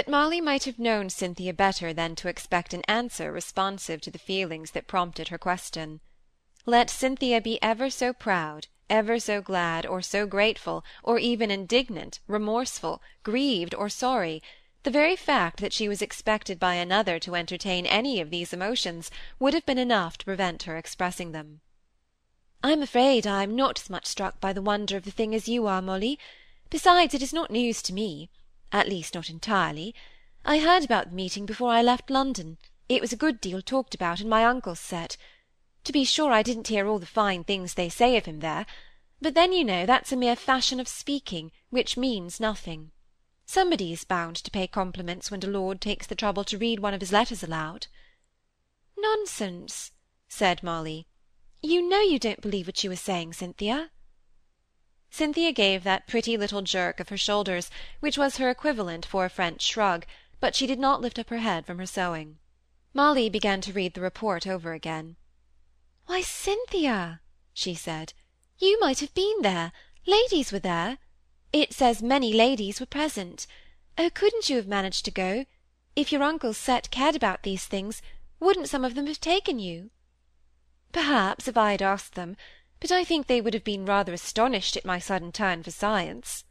but Molly might have known Cynthia better than to expect an answer responsive to the feelings that prompted her question. Let Cynthia be ever so proud, ever so glad, or so grateful, or even indignant, remorseful, grieved, or sorry, the very fact that she was expected by another to entertain any of these emotions would have been enough to prevent her expressing them. I'm afraid I am not as much struck by the wonder of the thing as you are, Molly. Besides, it is not news to me at least not entirely. I heard about the meeting before I left London. It was a good deal talked about in my uncle's set. To be sure, I didn't hear all the fine things they say of him there, but then, you know, that's a mere fashion of speaking, which means nothing. Somebody is bound to pay compliments when a lord takes the trouble to read one of his letters aloud. Nonsense, said Molly. You know you don't believe what you are saying, Cynthia. Cynthia gave that pretty little jerk of her shoulders, which was her equivalent for a French shrug, but she did not lift up her head from her sewing. Molly began to read the report over again. Why, Cynthia, she said, you might have been there. Ladies were there. It says many ladies were present. Oh, couldn't you have managed to go? If your uncle's set cared about these things, wouldn't some of them have taken you? Perhaps, if I had asked them, but I think they would have been rather astonished at my sudden turn for science.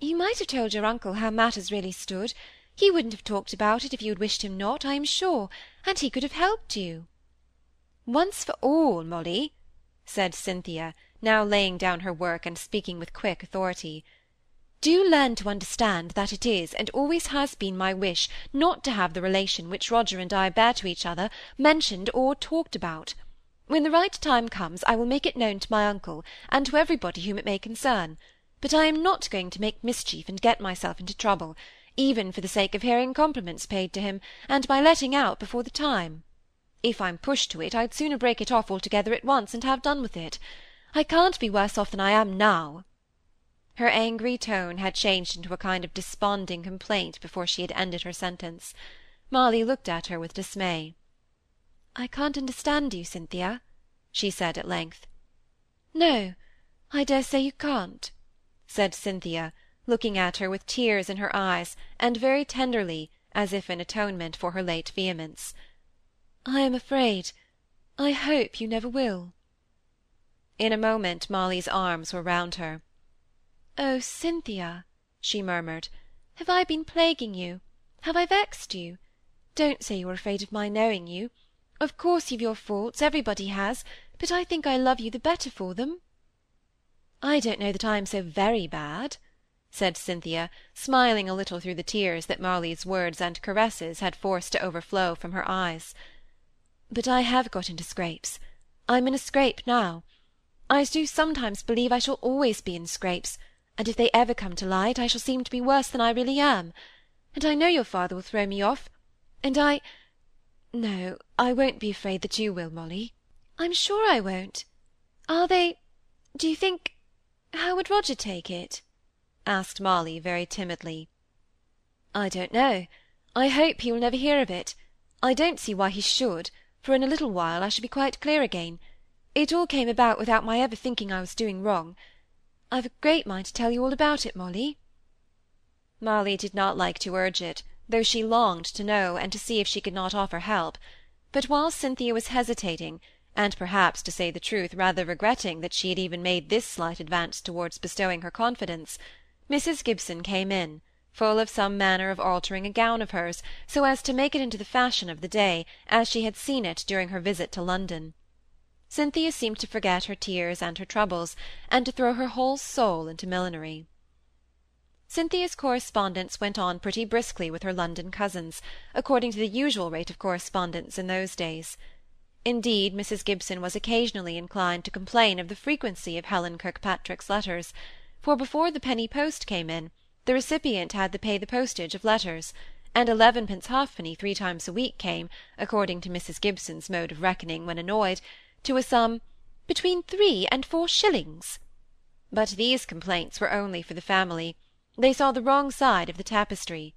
You might have told your uncle how matters really stood. He wouldn't have talked about it if you had wished him not, I am sure, and he could have helped you. Once for all, Molly, said Cynthia, now laying down her work and speaking with quick authority. Do learn to understand that it is and always has been my wish not to have the relation which Roger and I bear to each other mentioned or talked about. When the right time comes, I will make it known to my uncle, and to everybody whom it may concern, but I am not going to make mischief and get myself into trouble, even for the sake of hearing compliments paid to him, and my letting out before the time. If I'm pushed to it, I'd sooner break it off altogether at once and have done with it. I can't be worse off than I am now. Her angry tone had changed into a kind of desponding complaint before she had ended her sentence. Molly looked at her with dismay. I can't understand you, Cynthia, she said at length. No, I dare say you can't, said Cynthia, looking at her with tears in her eyes, and very tenderly, as if in atonement for her late vehemence. I am afraid. I hope you never will. In a moment Molly's arms were round her. Oh, Cynthia, she murmured, have I been plaguing you? Have I vexed you? Don't say you're afraid of my knowing you. Of course you've your faults, everybody has, but I think I love you the better for them. I don't know that I am so very bad, said Cynthia, smiling a little through the tears that Molly's words and caresses had forced to overflow from her eyes. But I have got into scrapes. I'm in a scrape now. I do sometimes believe I shall always be in scrapes, and if they ever come to light, I shall seem to be worse than I really am. And I know your father will throw me off, and I no, I won't be afraid that you will, Molly. I'm sure I won't. Are they do you think how would Roger take it? asked Molly very timidly. I don't know. I hope he will never hear of it. I don't see why he should, for in a little while I shall be quite clear again. It all came about without my ever thinking I was doing wrong. I've a great mind to tell you all about it, Molly. Molly did not like to urge it, though she longed to know, and to see if she could not offer help. But while Cynthia was hesitating, and perhaps, to say the truth, rather regretting that she had even made this slight advance towards bestowing her confidence, Mrs. Gibson came in, full of some manner of altering a gown of hers, so as to make it into the fashion of the day, as she had seen it during her visit to London. Cynthia seemed to forget her tears and her troubles, and to throw her whole soul into millinery. Cynthia's correspondence went on pretty briskly with her London cousins, according to the usual rate of correspondence in those days. Indeed, Mrs. Gibson was occasionally inclined to complain of the frequency of Helen Kirkpatrick's letters, for before the penny post came in, the recipient had to pay the postage of letters, and elevenpence halfpenny three times a week came, according to Mrs. Gibson's mode of reckoning when annoyed, to a sum between three and four shillings. But these complaints were only for the family; they saw the wrong side of the tapestry.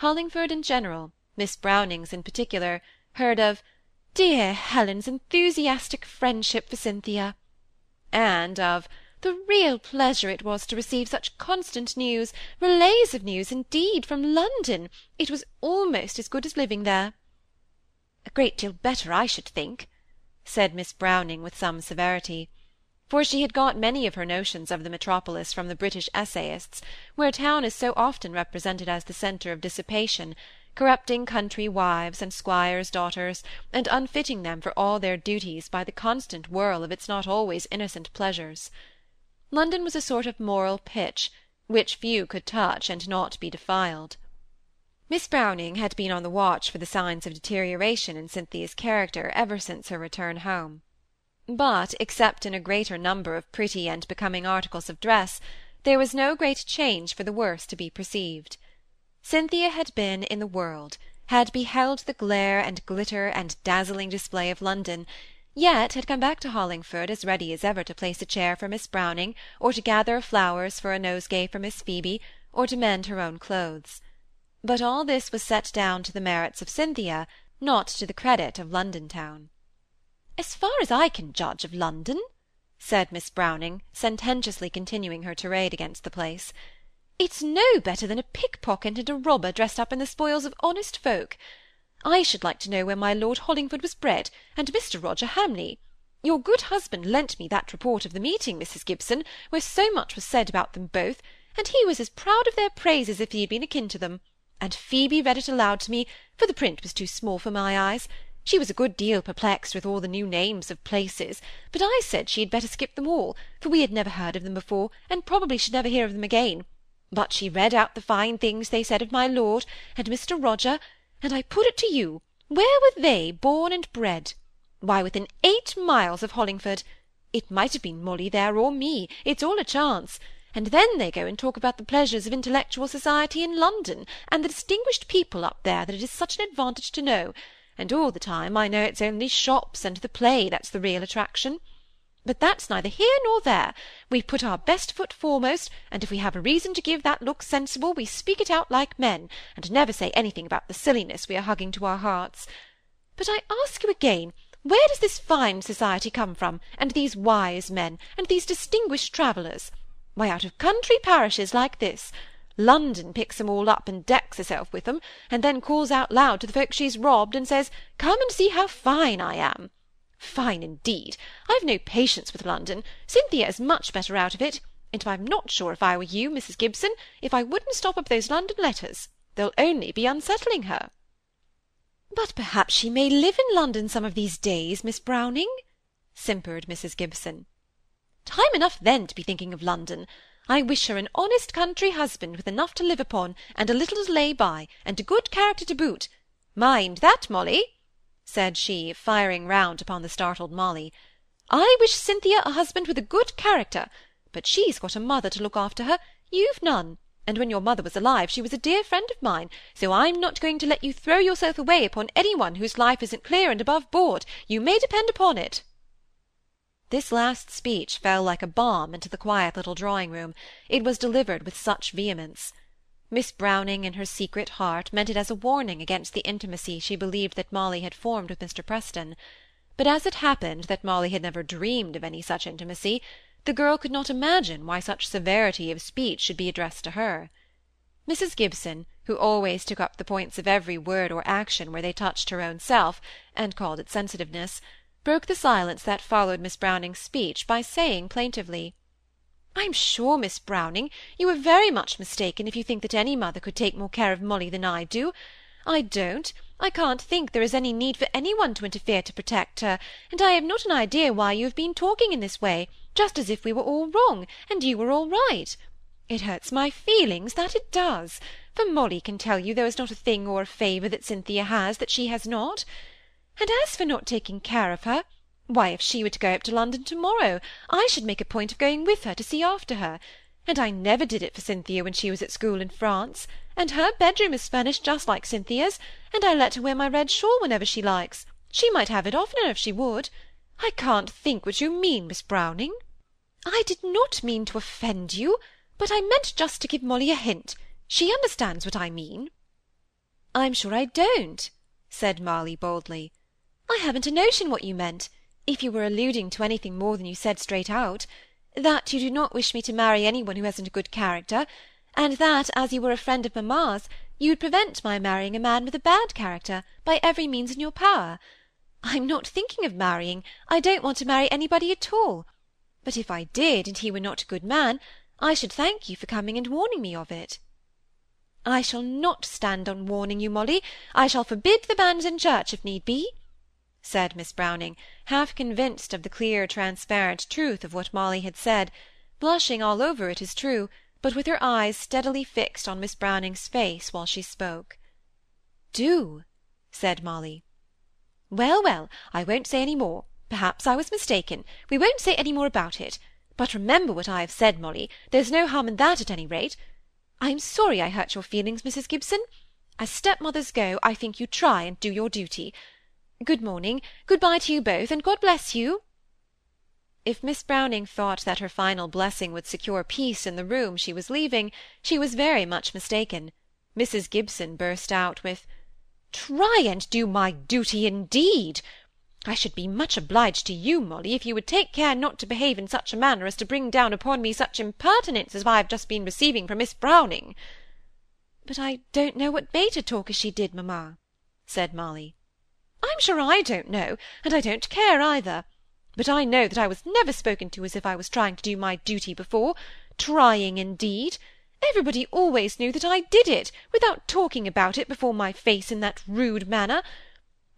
Hollingford in general, Miss Brownings in particular, heard of dear Helen's enthusiastic friendship for Cynthia, and of The real pleasure it was to receive such constant news, relays of news, indeed, from London. It was almost as good as living there. A great deal better, I should think, said Miss Browning, with some severity for she had got many of her notions of the metropolis from the British essayists, where town is so often represented as the centre of dissipation, corrupting country wives and squires' daughters, and unfitting them for all their duties by the constant whirl of its not always innocent pleasures. London was a sort of moral pitch, which few could touch and not be defiled. Miss Browning had been on the watch for the signs of deterioration in Cynthia's character ever since her return home but, except in a greater number of pretty and becoming articles of dress, there was no great change for the worse to be perceived. Cynthia had been in the world, had beheld the glare and glitter and dazzling display of London, yet had come back to Hollingford as ready as ever to place a chair for Miss Browning, or to gather flowers for a nosegay for Miss Phoebe, or to mend her own clothes. But all this was set down to the merits of Cynthia, not to the credit of London town. As far as I can judge of London," said Miss Browning, sententiously continuing her tirade against the place, "it's no better than a pickpocket and a robber dressed up in the spoils of honest folk. I should like to know where my Lord Hollingford was bred, and Mr. Roger Hamley. Your good husband lent me that report of the meeting, Mrs. Gibson, where so much was said about them both, and he was as proud of their praise as if he had been akin to them, and Phoebe read it aloud to me, for the print was too small for my eyes, she was a good deal perplexed with all the new names of places, but I said she had better skip them all, for we had never heard of them before, and probably should never hear of them again. But she read out the fine things they said of my lord, and Mr. Roger, and I put it to you, where were they born and bred? Why, within eight miles of Hollingford. It might have been Molly there, or me, it's all a chance. And then they go and talk about the pleasures of intellectual society in London, and the distinguished people up there that it is such an advantage to know and all the time I know it's only shops and the play that's the real attraction. But that's neither here nor there. We put our best foot foremost, and if we have a reason to give that look sensible, we speak it out like men, and never say anything about the silliness we are hugging to our hearts. But I ask you again, where does this fine society come from, and these wise men, and these distinguished travellers? Why, out of country parishes like this. London picks 'em all up and decks herself with 'em, and then calls out loud to the folks she's robbed, and says, Come and see how fine I am. Fine indeed! I've no patience with London. Cynthia is much better out of it, and I'm not sure if I were you, Mrs. Gibson, if I wouldn't stop up those London letters. They'll only be unsettling her. But perhaps she may live in London some of these days, Miss Browning, simpered Mrs. Gibson. Time enough then to be thinking of London. I wish her an honest country husband with enough to live upon, and a little to lay by, and a good character to boot. Mind that, Molly, said she, firing round upon the startled Molly. I wish Cynthia a husband with a good character, but she's got a mother to look after her, you've none, and when your mother was alive she was a dear friend of mine, so I'm not going to let you throw yourself away upon any one whose life isn't clear and above board, you may depend upon it. This last speech fell like a bomb into the quiet little drawing-room, it was delivered with such vehemence. Miss Browning, in her secret heart, meant it as a warning against the intimacy she believed that Molly had formed with Mr. Preston. But as it happened that Molly had never dreamed of any such intimacy, the girl could not imagine why such severity of speech should be addressed to her. Mrs. Gibson, who always took up the points of every word or action where they touched her own self, and called it sensitiveness, broke the silence that followed Miss Browning's speech by saying plaintively, "I'm sure, Miss Browning, you are very much mistaken if you think that any mother could take more care of Molly than I do. I don't. I can't think there is any need for any one to interfere to protect her, and I have not an idea why you have been talking in this way, just as if we were all wrong, and you were all right. It hurts my feelings, that it does, for Molly can tell you there is not a thing or a favour that Cynthia has that she has not. And as for not taking care of her, why, if she were to go up to London to-morrow, I should make a point of going with her to see after her, and I never did it for Cynthia when she was at school in France, and her bedroom is furnished just like Cynthia's, and I let her wear my red shawl whenever she likes. She might have it oftener if she would. I can't think what you mean, Miss Browning. I did not mean to offend you, but I meant just to give Molly a hint. She understands what I mean. I'm sure I don't, said Molly boldly. I haven't a notion what you meant, if you were alluding to anything more than you said straight out. that you do not wish me to marry any one who hasn't a good character, and that, as you were a friend of mamma's, you would prevent my marrying a man with a bad character by every means in your power. I'm not thinking of marrying, I don't want to marry anybody at all. But if I did, and he were not a good man, I should thank you for coming and warning me of it. I shall not stand on warning you, Molly. I shall forbid the banns in church, if need be, said Miss Browning, half convinced of the clear, transparent truth of what Molly had said, blushing all over, it is true, but with her eyes steadily fixed on Miss Browning's face while she spoke. Do, said Molly. Well, well, I won't say any more. Perhaps I was mistaken. We won't say any more about it. But remember what I have said, Molly. There's no harm in that, at any rate. I am sorry I hurt your feelings, Mrs. Gibson. As stepmothers go, I think you try and do your duty. Good morning. Good-bye to you both, and God bless you. If Miss Browning thought that her final blessing would secure peace in the room she was leaving, she was very much mistaken. Mrs. Gibson burst out with, "Try and do my duty, indeed! I should be much obliged to you, Molly, if you would take care not to behave in such a manner as to bring down upon me such impertinence as I have just been receiving from Miss Browning. But I don't know what made her talk as she did, mamma, said Molly. I'm sure I don't know, and I don't care either. But I know that I was never spoken to as if I was trying to do my duty before. Trying, indeed! Everybody always knew that I did it, without talking about it before my face in that rude manner.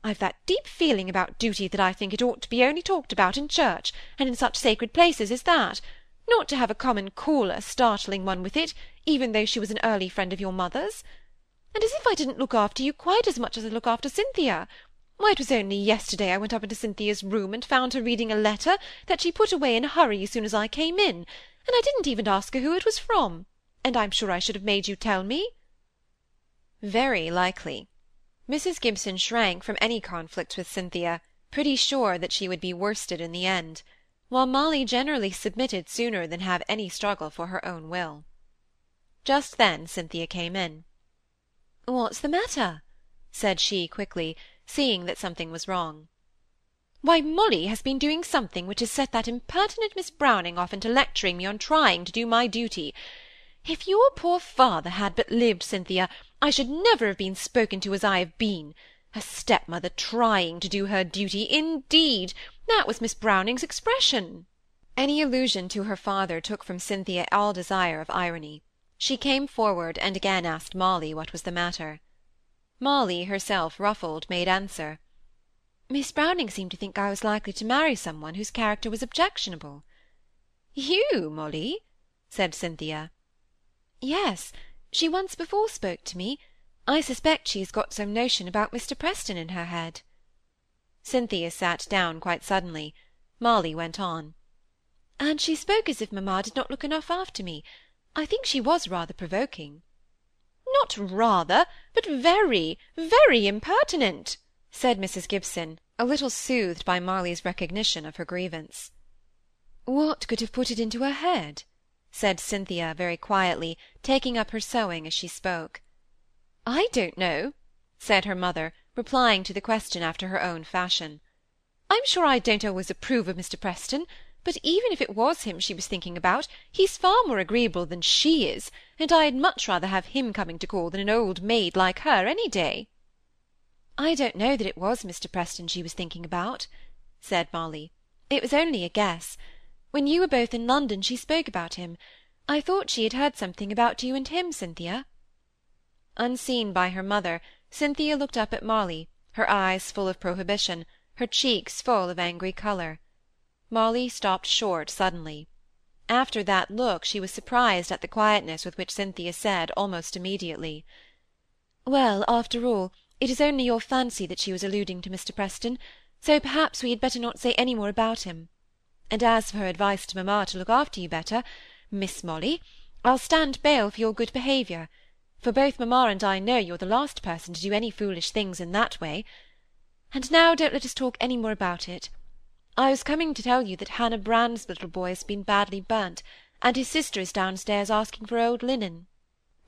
I've that deep feeling about duty that I think it ought to be only talked about in church, and in such sacred places as that, not to have a common caller startling one with it, even though she was an early friend of your mother's. And as if I didn't look after you quite as much as I look after Cynthia. Why, it was only yesterday I went up into Cynthia's room and found her reading a letter that she put away in a hurry as soon as I came in, and I didn't even ask her who it was from, and I'm sure I should have made you tell me. Very likely. Mrs. Gibson shrank from any conflict with Cynthia, pretty sure that she would be worsted in the end, while Molly generally submitted sooner than have any struggle for her own will. Just then Cynthia came in. "What's the matter?" said she quickly, seeing that something was wrong. Why, Molly has been doing something which has set that impertinent Miss Browning off into lecturing me on trying to do my duty. If your poor father had but lived, Cynthia, I should never have been spoken to as I have been. A stepmother trying to do her duty, indeed! That was Miss Browning's expression. Any allusion to her father took from Cynthia all desire of irony. She came forward and again asked Molly what was the matter. Molly, herself ruffled, made answer. Miss Browning seemed to think I was likely to marry some one whose character was objectionable. You, Molly? said Cynthia. Yes, she once before spoke to me. I suspect she has got some notion about Mr. Preston in her head. Cynthia sat down quite suddenly. Molly went on. And she spoke as if mamma did not look enough after me. I think she was rather provoking. Not rather, but very, very impertinent, said Mrs. Gibson, a little soothed by Molly's recognition of her grievance. What could have put it into her head? said Cynthia very quietly, taking up her sewing as she spoke. I don't know, said her mother, replying to the question after her own fashion. I'm sure I don't always approve of Mr. Preston, but even if it was him she was thinking about, he's far more agreeable than she is, and I'd much rather have him coming to call than an old maid like her any day. I don't know that it was Mr. Preston she was thinking about, said Molly. It was only a guess. When you were both in London she spoke about him. I thought she had heard something about you and him, Cynthia. Unseen by her mother, Cynthia looked up at Molly, her eyes full of prohibition, her cheeks full of angry colour. Molly stopped short suddenly. After that look she was surprised at the quietness with which Cynthia said almost immediately, "Well, after all, it is only your fancy that she was alluding to Mr. Preston, so perhaps we had better not say any more about him. And as for her advice to mamma to look after you better, Miss Molly, I'll stand bail for your good behaviour, for both mamma and I know you're the last person to do any foolish things in that way. And now don't let us talk any more about it. I was coming to tell you that Hannah Brand's little boy has been badly burnt, and his sister is downstairs asking for old linen.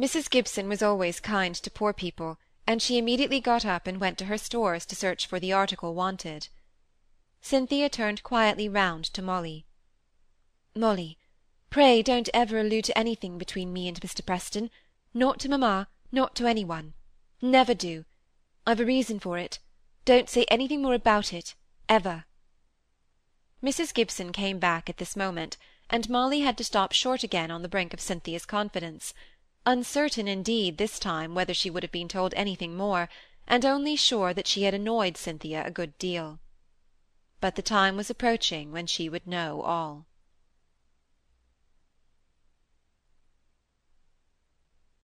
Mrs. Gibson was always kind to poor people, and she immediately got up and went to her stores to search for the article wanted. Cynthia turned quietly round to Molly. Molly, pray don't ever allude to anything between me and Mr. Preston, not to mamma, not to any one. Never do. I've a reason for it. Don't say anything more about it, ever. Mrs. Gibson came back at this moment, and Molly had to stop short again on the brink of Cynthia's confidence; uncertain, indeed, this time whether she would have been told anything more, and only sure that she had annoyed Cynthia a good deal. But the time was approaching when she would know all.